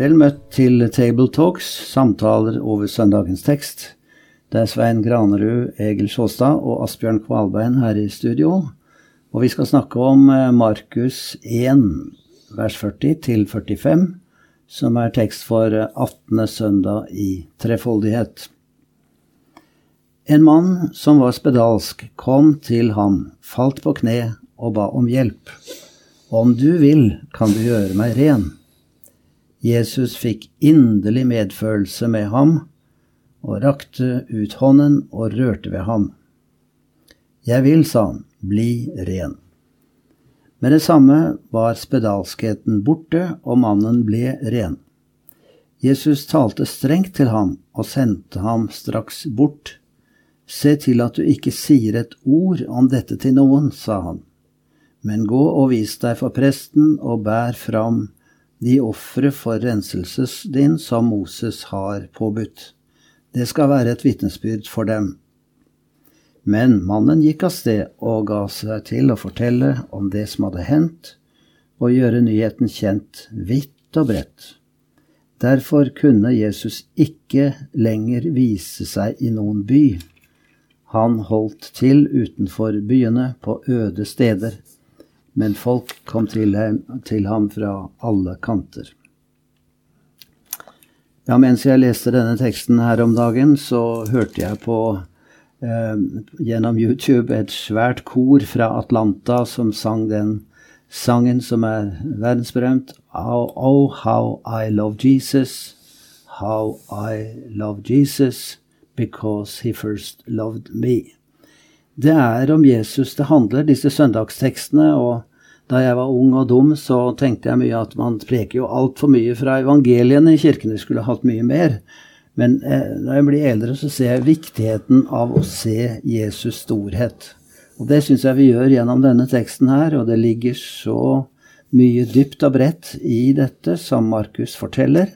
Vel møtt til Table Talks, samtaler over søndagens tekst. Det er Svein Granerud, Egil Sjåstad og Asbjørn Kvalbein her i studio. Og vi skal snakke om eh, Markus 1, vers 40 til 45, som er tekst for 18. søndag i trefoldighet. En mann som var spedalsk, kom til ham, falt på kne og ba om hjelp. Om du vil, kan du gjøre meg ren. Jesus fikk inderlig medfølelse med ham og rakte ut hånden og rørte ved ham. Jeg vil, sa han, bli ren. Med det samme var spedalskheten borte, og mannen ble ren. Jesus talte strengt til ham og sendte ham straks bort. Se til at du ikke sier et ord om dette til noen, sa han, men gå og vis deg for presten og bær fram de ofre for renselses din som Moses har påbudt. Det skal være et vitnesbyrd for dem. Men mannen gikk av sted og ga seg til å fortelle om det som hadde hendt, og gjøre nyheten kjent vidt og bredt. Derfor kunne Jesus ikke lenger vise seg i noen by. Han holdt til utenfor byene, på øde steder men folk kom til ham, til ham fra alle kanter. Ja, mens jeg leste denne teksten her om dagen, så hørte jeg på eh, gjennom YouTube et svært kor fra Atlanta som sang den sangen som er verdensberømt. Oh, oh, how I love Jesus. How I love Jesus because he first loved me. Det er om Jesus det handler, disse søndagstekstene. og da jeg var ung og dum, så tenkte jeg mye at man preker jo altfor mye fra evangeliene i kirkene. skulle hatt mye mer. Men eh, når jeg blir eldre, så ser jeg viktigheten av å se Jesus' storhet. Og det syns jeg vi gjør gjennom denne teksten her, og det ligger så mye dypt og bredt i dette som Markus forteller.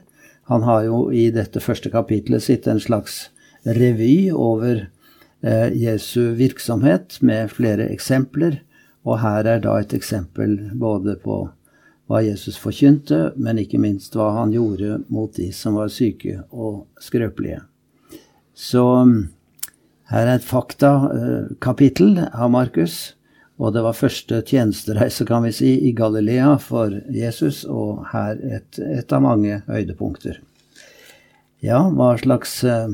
Han har jo i dette første kapitlet sitt en slags revy over eh, Jesu virksomhet med flere eksempler. Og her er da et eksempel både på hva Jesus forkynte, men ikke minst hva han gjorde mot de som var syke og skrøpelige. Så um, her er et faktakapittel av Markus. Og det var første tjenestereise, kan vi si, i Galilea for Jesus, og her et, et av mange høydepunkter. Ja, hva slags eh,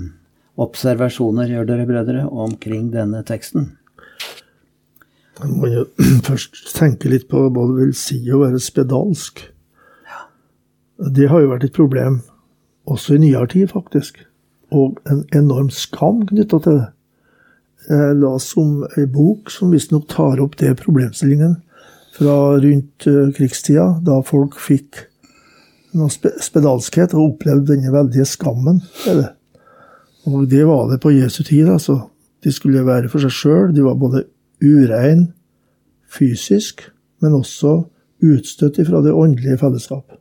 observasjoner gjør dere, brødre, omkring denne teksten? Man må jo først tenke litt på hva det vil si å være spedalsk. Ja. Det har jo vært et problem også i nyere tid, faktisk. Og en enorm skam knytta til det. Jeg leste om ei bok som visstnok tar opp det problemstillingen fra rundt eh, krigstida, da folk fikk noe spedalskhet og opplevde denne veldige skammen det. Og det var det på Jesu tid. altså. De skulle være for seg sjøl. De var både urein fysisk, men også utstøtt fra det åndelige fellesskap.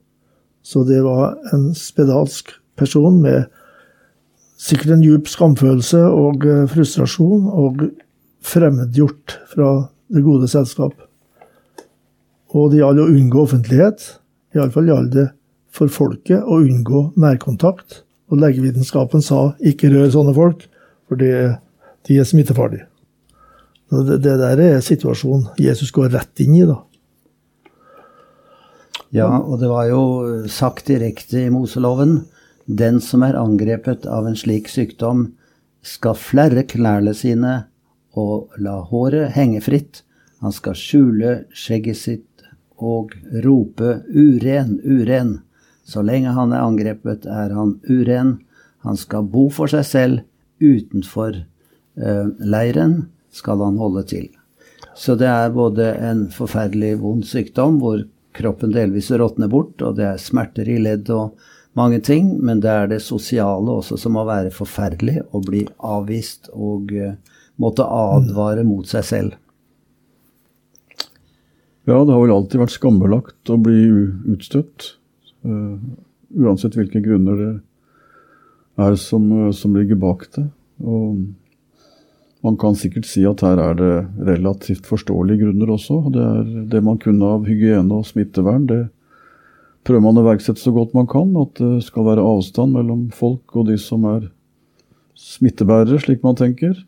Så det var en spedalsk person med sikkert en djup skamfølelse og eh, frustrasjon, og fremmedgjort fra det gode selskap. Og det gjaldt å unngå offentlighet. Iallfall gjaldt det for folket å unngå nærkontakt. Og legevitenskapen sa 'ikke rør sånne folk', for de er smittefarlige. Det, det, der er situasjonen Jesus går rett inn i, da. Ja, og det var jo sagt direkte i Moseloven den som er angrepet av en slik sykdom, skal flerre klærne sine og la håret henge fritt. Han skal skjule skjegget sitt og rope 'uren, uren'. Så lenge han er angrepet, er han uren. Han skal bo for seg selv utenfor eh, leiren skal han holde til. Så det er både en forferdelig vond sykdom hvor kroppen delvis råtner bort, og det er smerter i ledd og mange ting, men det er det sosiale også som må være forferdelig, å bli avvist og uh, måtte advare mot seg selv. Ja, det har vel alltid vært skambelagt å bli utstøtt. Uh, uansett hvilke grunner det er som, uh, som ligger bak det. Og man kan sikkert si at her er det relativt forståelige grunner også. Det er det man kunne av hygiene og smittevern. Det prøver man å iverksette så godt man kan. At det skal være avstand mellom folk og de som er smittebærere, slik man tenker.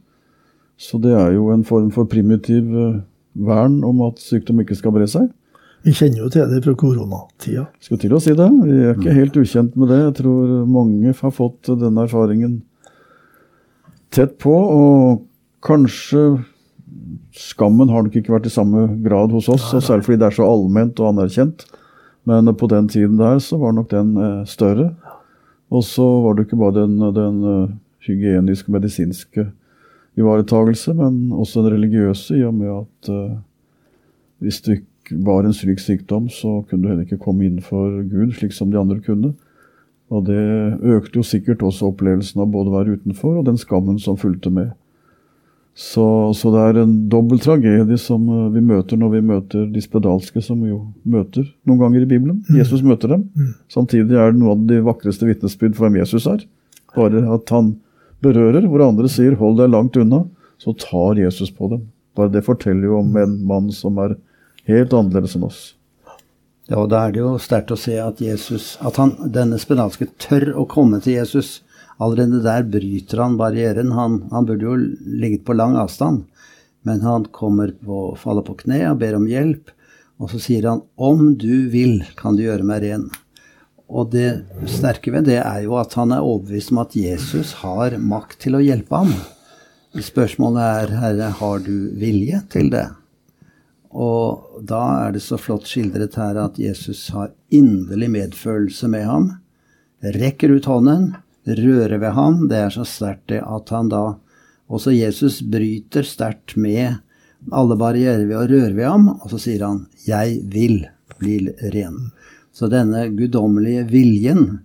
Så det er jo en form for primitiv eh, vern om at sykdom ikke skal bre seg. Vi kjenner jo til det fra koronatida. Skal til å si det. Vi er ikke helt ukjent med det. Jeg tror mange har fått denne erfaringen tett på. Og kanskje skammen har nok ikke vært i samme grad hos oss, og særlig fordi det er så allment og anerkjent. Men på den tiden der så var nok den eh, større. Og så var det ikke bare den, den uh, hygieniske medisinske ivaretagelse, men også den religiøse, i og med at uh, hvis du var en slik sykdom, så kunne du heller ikke komme inn for Gud, slik som de andre kunne. Og det økte jo sikkert også opplevelsen av både å være utenfor og den skammen som fulgte med. Så, så, det er en dobbel tragedie som eh, vi møter når vi møter de spedalske, som vi jo møter noen ganger i Bibelen. Mm. Jesus møter dem. Mm. Samtidig er det noe av de vakreste vitnesbyrd for hvem Jesus er. Bare at han berører, hvor andre sier 'hold deg langt unna', så tar Jesus på dem. Bare det forteller jo om en mann som er helt annerledes enn oss. Ja, og Da er det jo sterkt å se at, Jesus, at han, denne spedalske tør å komme til Jesus Allerede der bryter han barrieren. Han, han burde jo ligget på lang avstand, men han kommer på, faller på kne og ber om hjelp. Og så sier han 'om du vil, kan du gjøre meg ren'. Og det sterke ved det er jo at han er overbevist om at Jesus har makt til å hjelpe ham. Spørsmålet er, Herre, har du vilje til det? Og da er det så flott skildret her at Jesus har inderlig medfølelse med ham, rekker ut hånden, røre ved ham. Det er så sterkt at han da Også Jesus bryter sterkt med alle barrierer ved å røre ved ham, og så sier han 'Jeg vil bli ren'. Så denne guddommelige viljen,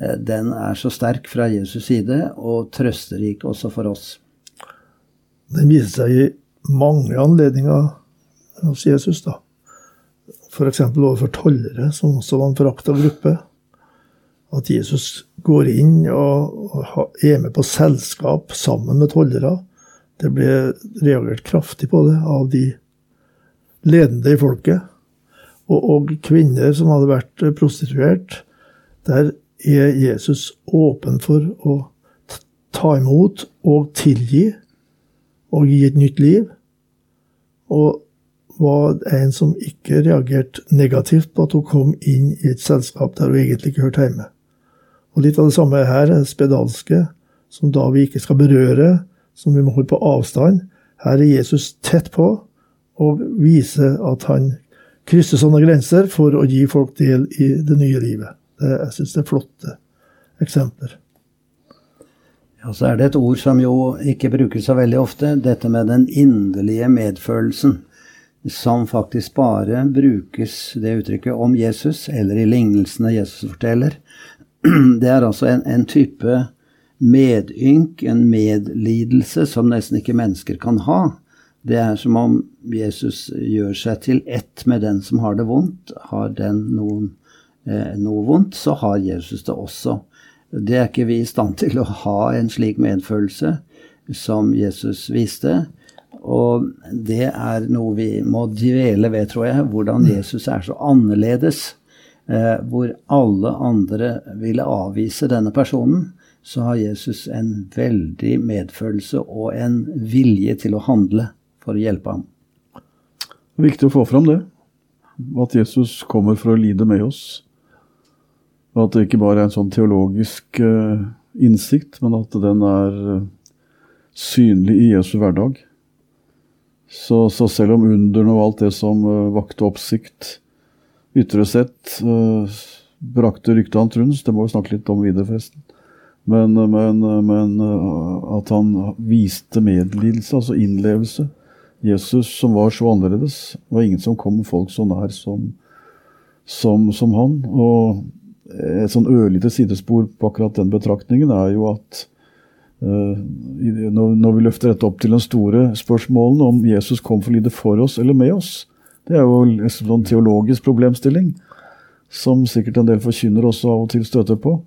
eh, den er så sterk fra Jesus' side, og trøsterik også for oss. Den viser seg i mange anledninger hos Jesus, da. F.eks. overfor tollere, som også var en forakta gruppe at Jesus går inn og er med på selskap sammen med tollere. Det ble reagert kraftig på det av de ledende i folket. Og, og kvinner som hadde vært prostituert. Der er Jesus åpen for å ta imot og tilgi og gi et nytt liv. Og var en som ikke reagerte negativt på at hun kom inn i et selskap der hun egentlig ikke hørte hjemme. Og litt av det samme her, spedalske, som da vi ikke skal berøre, som vi må holde på avstand. Her er Jesus tett på og viser at han krysser sånne grenser for å gi folk del i det nye livet. Det, jeg syns det er flotte eksempler. Ja, Så er det et ord som jo ikke brukes så veldig ofte, dette med den inderlige medfølelsen. Som faktisk bare brukes, det uttrykket, om Jesus, eller i lignelsene Jesus forteller. Det er altså en, en type medynk, en medlidelse, som nesten ikke mennesker kan ha. Det er som om Jesus gjør seg til ett med den som har det vondt. Har den noen, eh, noe vondt, så har Jesus det også. Det er ikke vi i stand til å ha en slik medfølelse som Jesus viste. Og det er noe vi må dvele ved, tror jeg, hvordan Jesus er så annerledes hvor alle andre ville avvise denne personen, så har Jesus en veldig medfølelse og en vilje til å handle for å hjelpe ham. Det er viktig å få fram det. At Jesus kommer for å lide med oss. Og at det ikke bare er en sånn teologisk uh, innsikt, men at den er uh, synlig i Jesu hverdag. Så, så, selv om underne og alt det som vakte oppsikt, ytre sett uh, brakte ryktet han truns. Det må vi snakke litt om videre, forresten. Men, men, men uh, at han viste medlidelse, altså innlevelse, Jesus som var så annerledes. Det var ingen som kom folk så nær som, som, som han. Og et sånn ørlite sidespor på akkurat den betraktningen er jo at uh, når, når, vi løfter dette opp til den store spørsmålene om Jesus kom for å lide for oss eller med oss, det er jo en sånn teologisk problemstilling som sikkert en del forkynner også av og til støter på.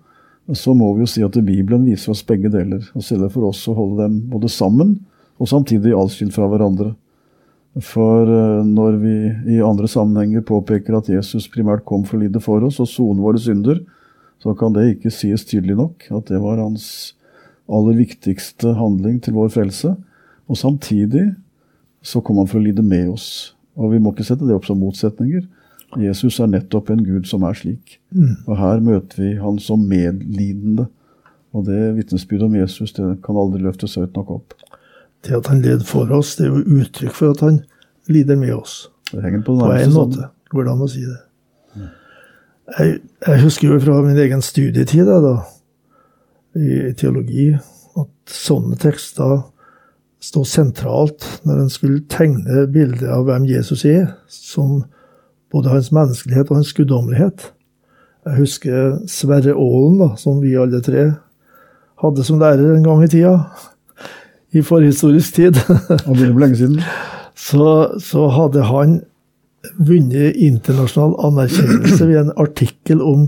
Så må vi jo si at Bibelen viser oss begge deler, og stiller for oss å holde dem både sammen og samtidig atskilt fra hverandre. For eh, når vi i andre sammenhenger påpeker at Jesus primært kom for å lide for oss og sone våre synder, så kan det ikke sies tydelig nok at det var hans aller viktigste handling til vår frelse. Og samtidig så kom han for å lide med oss. Og vi må ikke sette det opp som motsetninger. Jesus er nettopp en gud som er slik. Mm. Og her møter vi han som medlidende. Og det vitnesbyrdet om Jesus det kan aldri løftes høyt nok opp. Det at han led for oss, det er jo uttrykk for at han lider med oss. Det henger på, den på en måte går det an å si det. Jeg, jeg, husker jo fra min egen studietid da, i teologi at sånne tekster stod sentralt når en skulle tegne bildet av hvem Jesus er, som både hans menneskelighet og hans guddommelighet. Jeg husker Sverre Aalen, da, som vi alle tre hadde som lærer en gang i tida i forhistorisk tid. Og det er lenge siden. Så, så, hadde han vunnet internasjonal anerkjennelse ved en artikkel om,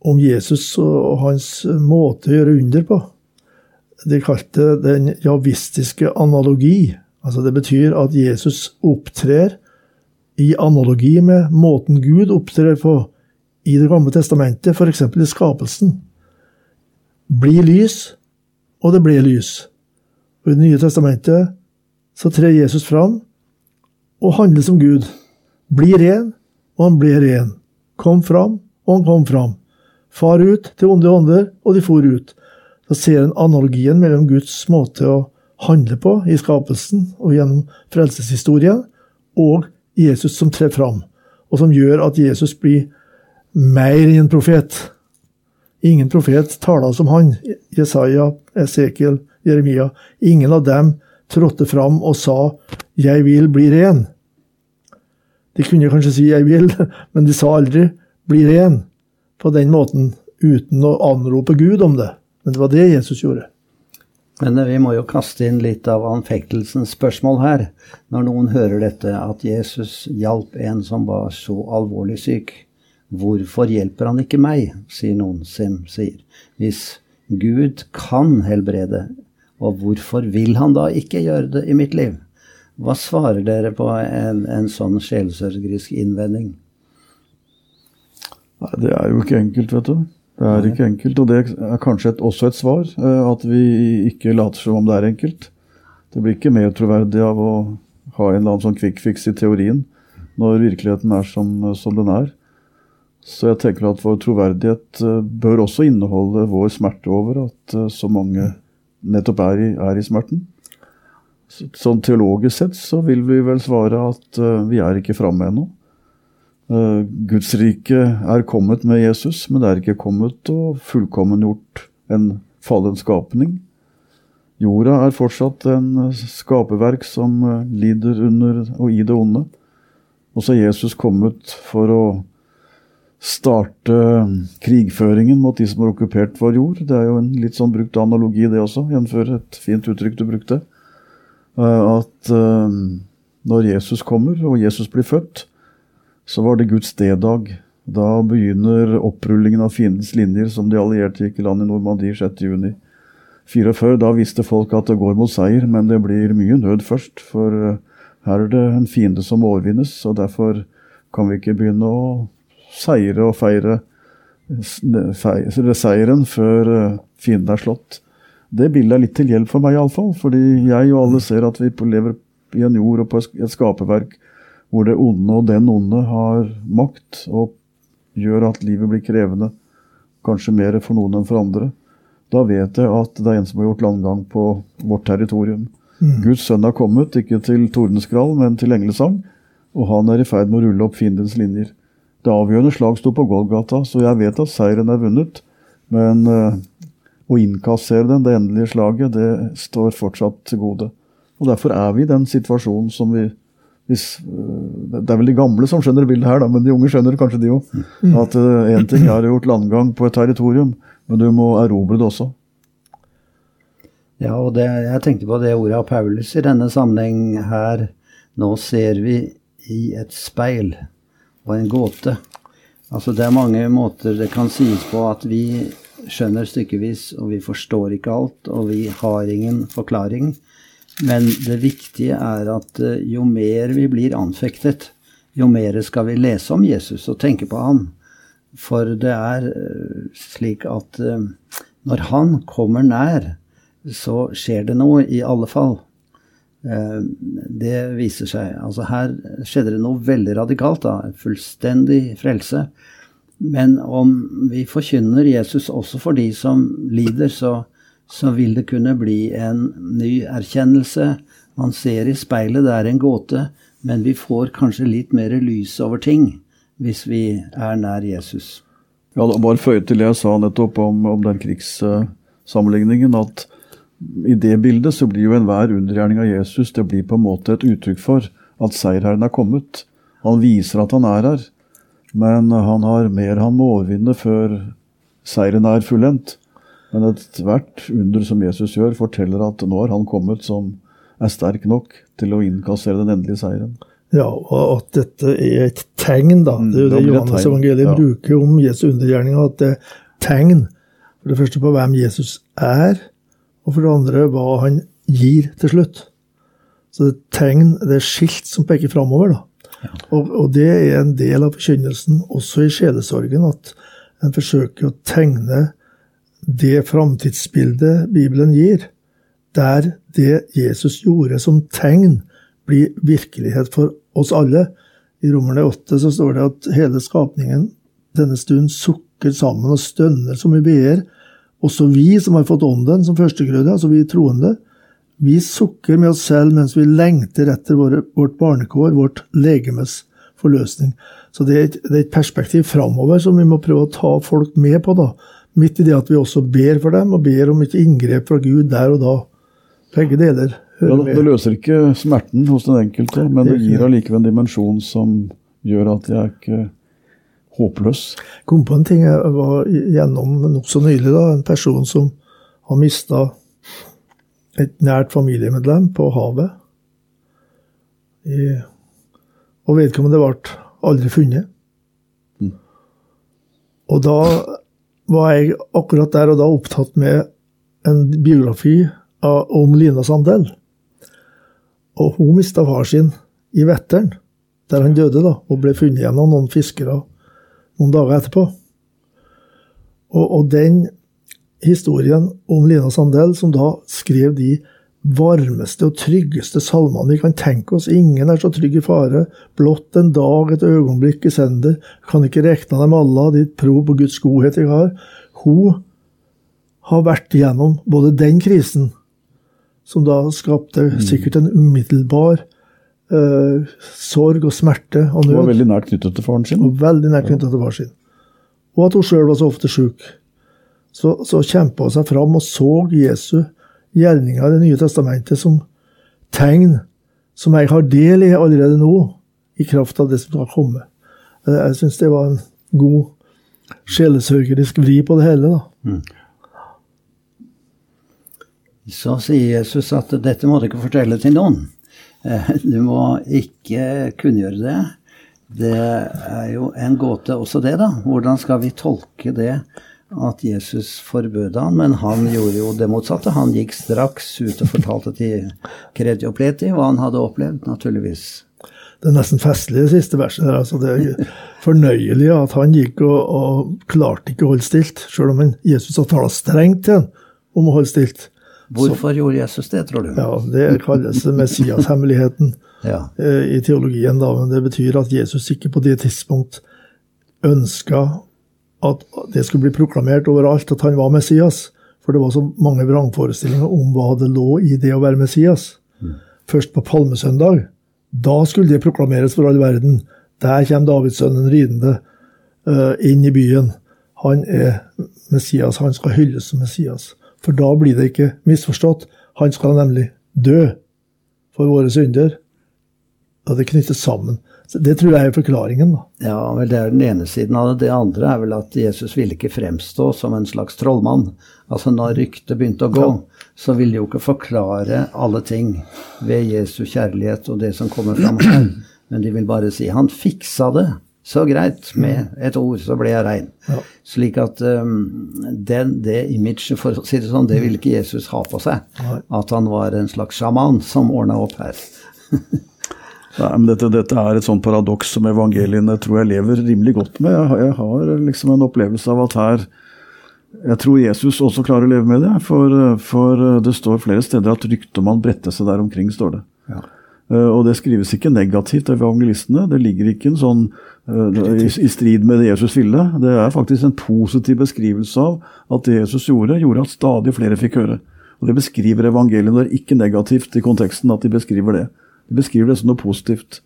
om Jesus og hans måte å gjøre under på. De kalte den javistiske analogi. Altså Det betyr at Jesus opptrer i analogi med måten Gud opptrer på i Det gamle testamentet, f.eks. i skapelsen. Bli lys, og det ble lys. Og I Det nye testamentet så trer Jesus fram og handler som Gud. Bli ren, og han ble ren. Kom fram, og han kom fram. Far ut til onde ånder, og de for ut. Da ser en analogien mellom Guds måte å handle på i skapelsen og gjennom frelseshistorien, og Jesus som trer fram, og som gjør at Jesus blir mer enn en profet. Ingen profet taler som han. Jesaja, Esekiel, Jeremia. Ingen av dem trådte fram og sa 'Jeg vil bli ren'. De kunne kanskje si 'jeg vil', men de sa aldri 'bli ren' på den måten, uten å anrope Gud om det. Men det var det Jesus gjorde. Men vi må jo kaste inn litt av anfektelsens spørsmål her, når noen hører dette, at Jesus hjalp en som var så alvorlig syk. Hvorfor hjelper han ikke meg, sier noen Sim sier. Hvis Gud kan helbrede, og hvorfor vil han da ikke gjøre det i mitt liv? Hva svarer dere på en, en sånn sjelesørgerisk innvending? Nei, det er jo ikke enkelt, vet du. Det er ikke enkelt, og det er kanskje et, også et svar. Eh, at vi ikke later som om det er enkelt. Det blir ikke mer troverdig av å ha en eller annen sånn quick fix i teorien når virkeligheten er som, som den er. Så jeg tenker at vår troverdighet eh, bør også inneholde vår smerte over at eh, så mange nettopp er i, er i smerten. Sånn teologisk sett så vil vi vel svare at vi er ikke framme ennå. Uh, Guds rike er kommet med Jesus, men det er ikke kommet og fullkommengjort en fallen skapning. Jorda er fortsatt en skaperverk som uh, lider under og i det onde. Og så er Jesus kommet for å starte krigføringen mot de som har okkupert vår jord. Det er jo en litt sånn brukt analogi, det også, jf. et fint uttrykk du brukte. Eh, at eh, når Jesus kommer, og Jesus blir født, så var det Guds D-dag. Da begynner opprullingen av fiendens linjer, som de allierte gikk i land i Normandie 6.6.44. Da visste folk at det går mot seier, men det blir mye nød først. For eh, her er det en fiende som overvinnes, og derfor kan vi ikke begynne å seire og feire seieren før eh, fienden er slått. Det bildet er litt til hjelp for meg, iallfall. Fordi jeg og alle ser at vi lever i en jord og på et skaperverk hvor det onde og den onde har makt og gjør at livet blir krevende. Kanskje mer for noen enn for andre. Da vet jeg at det er en som har gjort landgang på vårt territorium. Mm. Guds sønn har kommet, ikke til tordenskrall, men til englesang. Og han er i ferd med å rulle opp fiendens linjer. Det avgjørende slag sto på Golgata, så jeg vet at seieren er vunnet. Men uh, å innkassere den, det endelige slaget, det står fortsatt til gode. Og derfor er vi i den situasjonen som vi Det er vel de gamle som skjønner bildet her, da, men de unge skjønner kanskje de òg. At én ting er å gjort landgang på et territorium, men du må erobre det også. Ja, og det, jeg tenkte på det ordet av Paulus i denne sammenheng her. Nå ser vi i et speil og en gåte. Altså Det er mange måter det kan sies på at vi skjønner stykkevis, og vi forstår ikke alt, og vi har ingen forklaring. Men det viktige er at eh, jo mer vi blir anfektet, jo mer skal vi lese om Jesus og tenke på ham. For det er eh, slik at eh, når han kommer nær, så skjer det noe, i alle fall. Det viser seg. Altså her skjedde det noe veldig radikalt, da. Fullstendig frelse. Men om vi forkynner Jesus også for de som lider, så, så vil det kunne bli en ny erkjennelse. Man ser i speilet, det er en gåte, men vi får kanskje litt mer lys over ting hvis vi er nær Jesus. Ja, Bare føye til det jeg sa nettopp om, om den krigssammenligningen, at i det bildet så blir jo enhver undergjerning av Jesus det blir på en måte et uttrykk for at seierherren er kommet. Han viser at han er her. Men han har mer han må overvinne før seieren er fullendt. Men ethvert under som Jesus gjør, forteller at nå har han kommet som er sterk nok til å innkassere den endelige seieren. Ja, og at dette er et tegn, da. Det er jo det, det Johannes evangeliet ja. bruker om Jesu undergjerninger. At det er tegn, for det første på hvem Jesus er, og for det andre hva han gir til slutt. Så det er tegn, det er skilt som peker framover, da. Og, og, det er en del av forkynnelsen også i sjelesorgen, at en forsøker å tegne det framtidsbildet Bibelen gir, der det Jesus gjorde som tegn, blir virkelighet for oss alle. I Romerne 8 så står det at hele skapningen denne stund sukker sammen og stønner som vi ber. Også vi som har fått Ånden som førstegrøde, altså vi troende, vi sukker med oss selv mens vi lengter etter våre, vårt barnekår, vårt legemes forløsning. Så det er, et, det er et perspektiv framover som vi må prøve å ta folk med på. da. Midt i det at vi også ber for dem, og ber om et inngrep fra Gud der og da. Begge deler hører ja, det, Det løser ikke smerten hos den enkelte, men det gir allikevel en dimensjon som gjør at jeg ikke håpløs. Jeg Kom på en ting jeg var gjennom nokså nylig. da, En person som har mista et nært familiemedlem på havet. I, og vedkommende ble aldri funnet. Mm. Og da var jeg akkurat der og da opptatt med en biografi om Lina Sandel. Og hun mista far sin i Vetteren, der han døde, da, og ble funnet igjen av noen fiskere noen dager etterpå. Og, og den historien om Lina Sandel, som da skrev de varmeste og tryggeste salmene vi kan tenke oss. Ingen er så trygg i fare. Blott en dag, et øyeblikk i sender. Kan ikke rekna dem alle, ditt pro på Guds godhet jeg har. Hun har vært igjennom både den krisen, som da skapte mm. sikkert en umiddelbar uh, sorg og smerte og nød. Hun var veldig nært knyttet til faren sin. Og veldig nært knyttet til faren sin. Og at hun sjøl var så ofte sjuk så, så kjempa hun seg fram og så Jesu gjerninger i Det nye testamentet som tegn som jeg har del i allerede nå, i kraft av det som skal komme. Jeg syns det var en god sjelesørgerisk vri på det hele. da. Mm. Så sier Jesus at dette må du ikke fortelle til noen. Eh, du må ikke kunngjøre det. Det er jo en gåte også det, da. Hvordan skal vi tolke det at Jesus forbød han, men han gjorde jo det motsatte. Han gikk straks ut og fortalte til Kreti og Pleti hva han hadde opplevd, naturligvis. Det er nesten festlig, det siste verset. der, altså Det er fornøyelig at han gikk og, og klarte ikke å holde stilt, sjøl om Jesus har talt strengt til ham om å holde stilt. Hvorfor Så, gjorde Jesus det, tror du? Ja, Det kalles Messias-hemmeligheten ja. Eh, i teologien. da, Men det betyr at Jesus ikke på det tidspunkt ønska at det skulle bli proklamert overalt at han var Messias. For det var så mange vrangforestillinger om hva det lå i det å være Messias. Mm. Først på palmesøndag. Da skulle det proklameres for all verden. Der kommer Davidssønnen ridende uh, inn i byen. Han er Messias. Han skal hylles som Messias. For da blir det ikke misforstått. Han skal nemlig dø. for våre synder. Og det knyttes sammen. Så Det tror jeg er forklaringen. da. Ja, vel, Det er den ene siden av det. Det andre er vel at Jesus ville ikke fremstå som en slags trollmann. Altså Når ryktet begynte å gå, så ville de jo ikke forklare alle ting ved Jesu kjærlighet og det som kommer fram her. Men de vil bare si 'han fiksa det'. Så greit. Med et ord så ble jeg rein. Ja. Slik at um, den, det imaget, for å si det sånn, det ville ikke Jesus ha på seg. At han var en slags sjaman som ordna opp her. Nei, men dette, dette er et sånt paradoks som evangeliene tror jeg lever rimelig godt med. Jeg, har- jeg har liksom en opplevelse av at her Jeg tror Jesus også klarer å leve med det. For, for det står flere steder at ryktet man bredte seg der omkring, står det. Ja. Uh, Og det skrives ikke negativt av evangelistene. Det ligger ikke en sånn uh, i, i strid med det Jesus ville. Det er faktisk en positiv beskrivelse av at det Jesus gjorde, gjorde at stadig flere fikk høre. Og Det beskriver evangeliet. Det er ikke negativt i konteksten at de beskriver det. De beskriver det som noe positivt.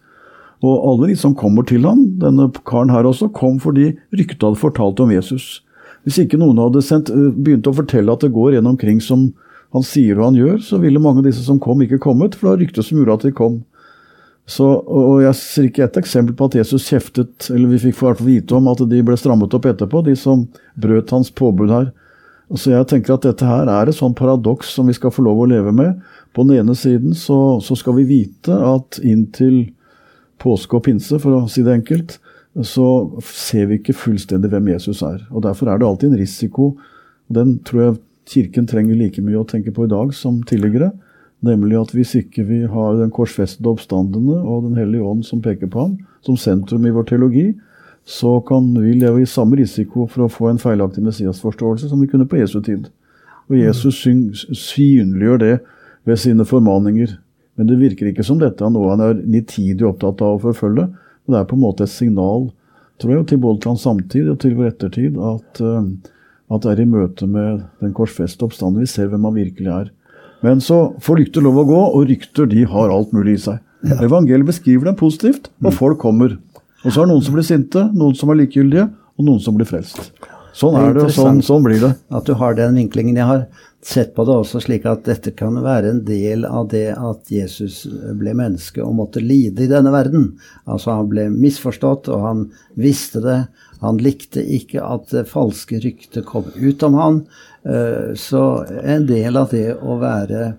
Og alle de som kommer til ham, denne karen her også, kom fordi ryktet hadde fortalt om Jesus. Hvis ikke noen hadde sendt, begynt å fortelle at det går en omkring som han sier og han gjør, så ville mange av disse som kom, ikke kommet, for det var ryktet som gjorde at de kom. Så, og jeg ser ikke ett eksempel på at Jesus kjeftet, eller vi fikk for vite om at de ble strammet opp etterpå, de som brøt hans påbud her. Så jeg tenker at dette her er et sånn paradoks som vi skal få lov å leve med. På den ene siden så, så skal vi vite at inntil påske og pinse, for å si det enkelt, så ser vi ikke fullstendig hvem Jesus er. Og Derfor er det alltid en risiko. og Den tror jeg Kirken trenger like mye å tenke på i dag som tidligere. Nemlig at hvis ikke vi har den korsfestede oppstandene og Den hellige ånd som peker på ham, som sentrum i vår teologi, så kan vi leve i samme risiko for å få en feilaktig Messias-forståelse som vi kunne på Jesu tid. Og Jesus synliggjør det ved sine formaninger. Men det virker ikke som dette er noe han er nitidig opptatt av å forfølge. Men det er på en måte et signal tror jeg, til både til hans samtid og til vår ettertid at, eh, at det er i møte med den korsfeste oppstanden vi ser hvem han virkelig er. Men så får rykter lov å gå, og rykter de har alt mulig i seg. Evangeliet beskriver dem positivt, og folk kommer. Og så er det noen som blir sinte, noen som er likegyldige, og noen som blir frelst. Sånn er det, og sånn, sånn blir det. At du har den vinklingen. Jeg har sett på det også slik at dette kan være en del av det at Jesus ble menneske og måtte lide i denne verden. Altså han ble misforstått, og han visste det. Han likte ikke at det falske ryktet kom ut om han. Eh, Så en del av det å være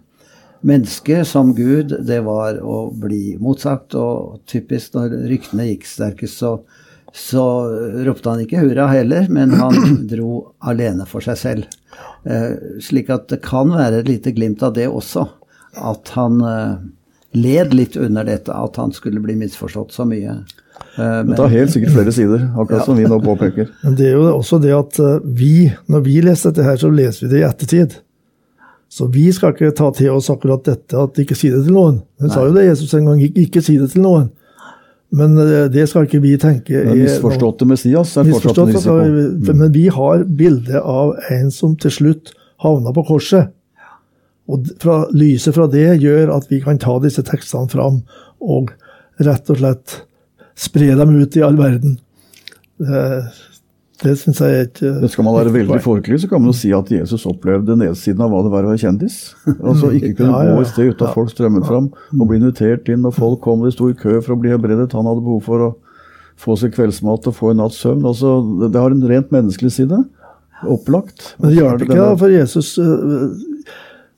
menneske som Gud, det var å bli motsagt. Og typisk når ryktene gikk sterkest, så, så ropte han ikke hurra heller, men han dro alene for seg selv. Eh, slik at det kan være et lite glimt av det også. At han eh, led litt under dette, at han skulle bli misforstått så mye. Eh, Det har helt sikkert flere sider, akkurat som vi nå påpeker. Men det er jo også det at eh, vi, når vi leser dette her, så leser vi det i ettertid. Så vi skal ikke ta til oss akkurat dette at ikke si det til noen. Hun sa jo det Jesus en gang, ikke, ikke si det til noen. Men eh, det skal ikke vi tenke er misforståtte Messias er fortsatt en risiko. Altså, men vi har bilde av en som til slutt havna på korset. Og fra, lyset fra det gjør at vi kan ta disse tekstene fram og rett og slett spre dem ut i all verden. Det, det syns jeg er ikke Det skal man være veldig folkelig, så kan man jo si at Jesus opplevde nedsiden av hva det var å være kjendis. Altså Ikke kunne Ja, ja, gå et sted uten at folk strømmet fram og bli invitert inn, og folk kom, de sto i kø for å bli helbredet. Han hadde behov for å få seg kveldsmat og få en natts søvn. Altså, det det har en rent menneskelig side. Opplagt. Men det hjalp ikke, da, for Jesus øh,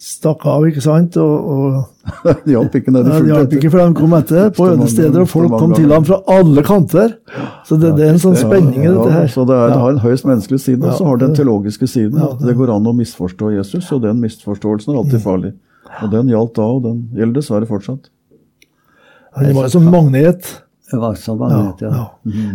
stakk av, ikke sant? Og, og de hjalp ikke ja, det hjalp ikke, for de kom etter på Mange øde steder, og folk kom til ham fra alle kanter. Så det, det er en sånn spenning i dette Ja, her. så det, er, det har en høyst menneskelig side, og så har det den teologiske siden. At det går an å misforstå Jesus, og den misforståelsen er alltid farlig. Og den gjaldt da, og den gjelder dessverre fortsatt. Det var som magnet. Det var som magnet, ja.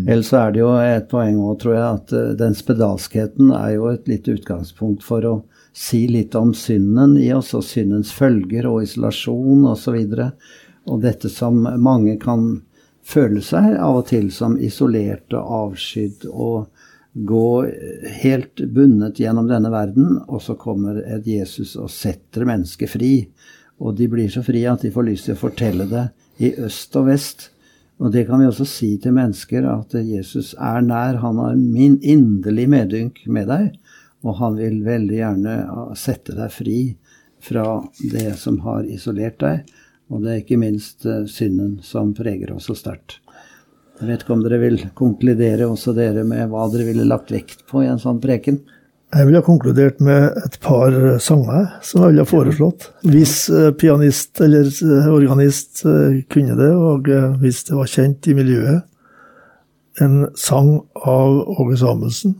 Ellers er det jo et poeng òg, tror jeg, at eh, den spedalskheten er jo et lite utgangspunkt for å si litt om synden i oss, og syndens følger og isolasjon osv. Og, og dette som mange kan føle seg av og til som isolert og avskydd og gå helt bundet gjennom denne verden, og så kommer et Jesus og setter mennesket fri. Og de blir så frie at de får lyst til å fortelle det i øst og vest. Og det kan vi også si til mennesker, at Jesus er nær. Han har min inderlig medynk med deg, og han vil veldig gjerne ah, sette deg fri fra det som har isolert deg. Og det er ikke minst eh, synden som preger oss så sterkt. Jeg vet ikke om dere vil konkludere også dere med hva dere ville lagt vekt på i en sånn preken? Jeg ville ha konkludert med et par sanger som jeg ville ha foreslått. Hvis eh, pianist eller eh, organist kunne det, og hvis det var kjent i miljøet. En sang av Åge Samuelsen.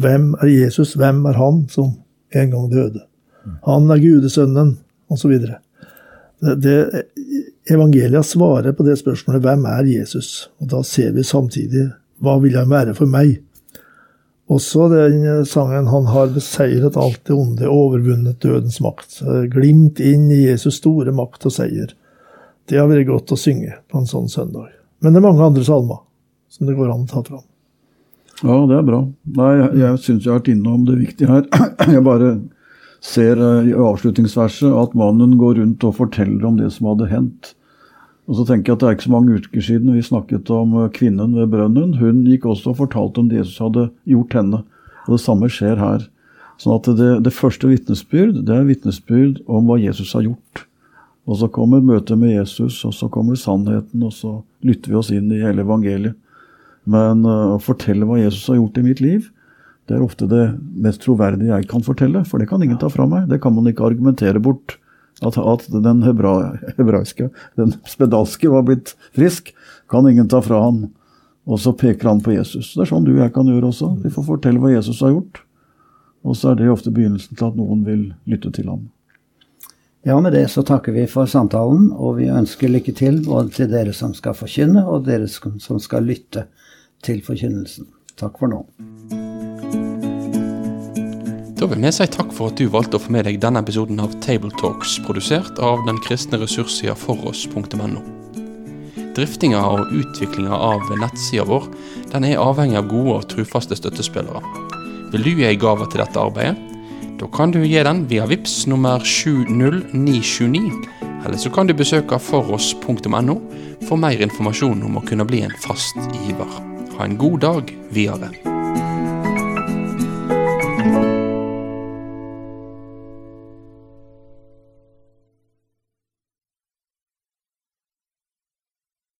Hvem er Jesus, hvem er han som en gang døde? Han er gudesønnen, osv. Det, det, evangeliet svarer på det spørsmålet hvem er Jesus? Og da ser vi samtidig hva vil han være for meg? Også den sangen 'Han har beseiret alt det onde, overvunnet dødens makt'. Glimt inn i Jesus store makt og seier. Det har vært godt å synge på en sånn søndag. Men det er mange andre salmer som det går an å ta fram. Ja, det er bra. Nei, jeg, jeg syns jeg har vært innom det viktige her. Jeg bare ser eh, i avslutningsverset at mannen går rundt og forteller om det som hadde hendt. Og så tenker jeg at Det er ikke så mange uker siden vi snakket om eh, kvinnen ved brønnen. Hun gikk også og fortalte om det Jesus hadde gjort henne. Og Det samme skjer her. Sånn at Det, det første vitnesbyrd det er vitnesbyrd om hva Jesus har gjort. Og Så kommer møtet med Jesus, og så kommer sannheten, og så lytter vi oss inn i hele evangeliet. Men uh, å fortelle hva Jesus har gjort i mitt liv, det er ofte det mest troverdige jeg kan fortelle, for det kan ingen ta fra meg. Det kan man ikke argumentere bort. At, at den hebra, hebraiske, den spedalske, var blitt frisk, kan ingen ta fra han. Og så peker han på Jesus. Det er sånn du og jeg kan gjøre også. Vi får fortelle hva Jesus har gjort. Og så er det ofte begynnelsen til at noen vil lytte til ham. Ja, med det så takker vi for samtalen, og vi ønsker lykke til både til dere som skal forkynne, og dere som skal lytte til forkynnelsen. Takk for nå. Da vil vi si takk for at du valgte å få med deg denne episoden av Tabletalks, produsert av den kristne ressurssida foross.no. Driftinga og utviklinga av nettsida vår den er avhengig av gode og trufaste støttespillere. Vil du gi ei gave til dette arbeidet? Da kan du gi den via VIPS nummer 70929, eller så kan du besøke foross.no for mer informasjon om å kunne bli en fast giver. Ha en god dag videre.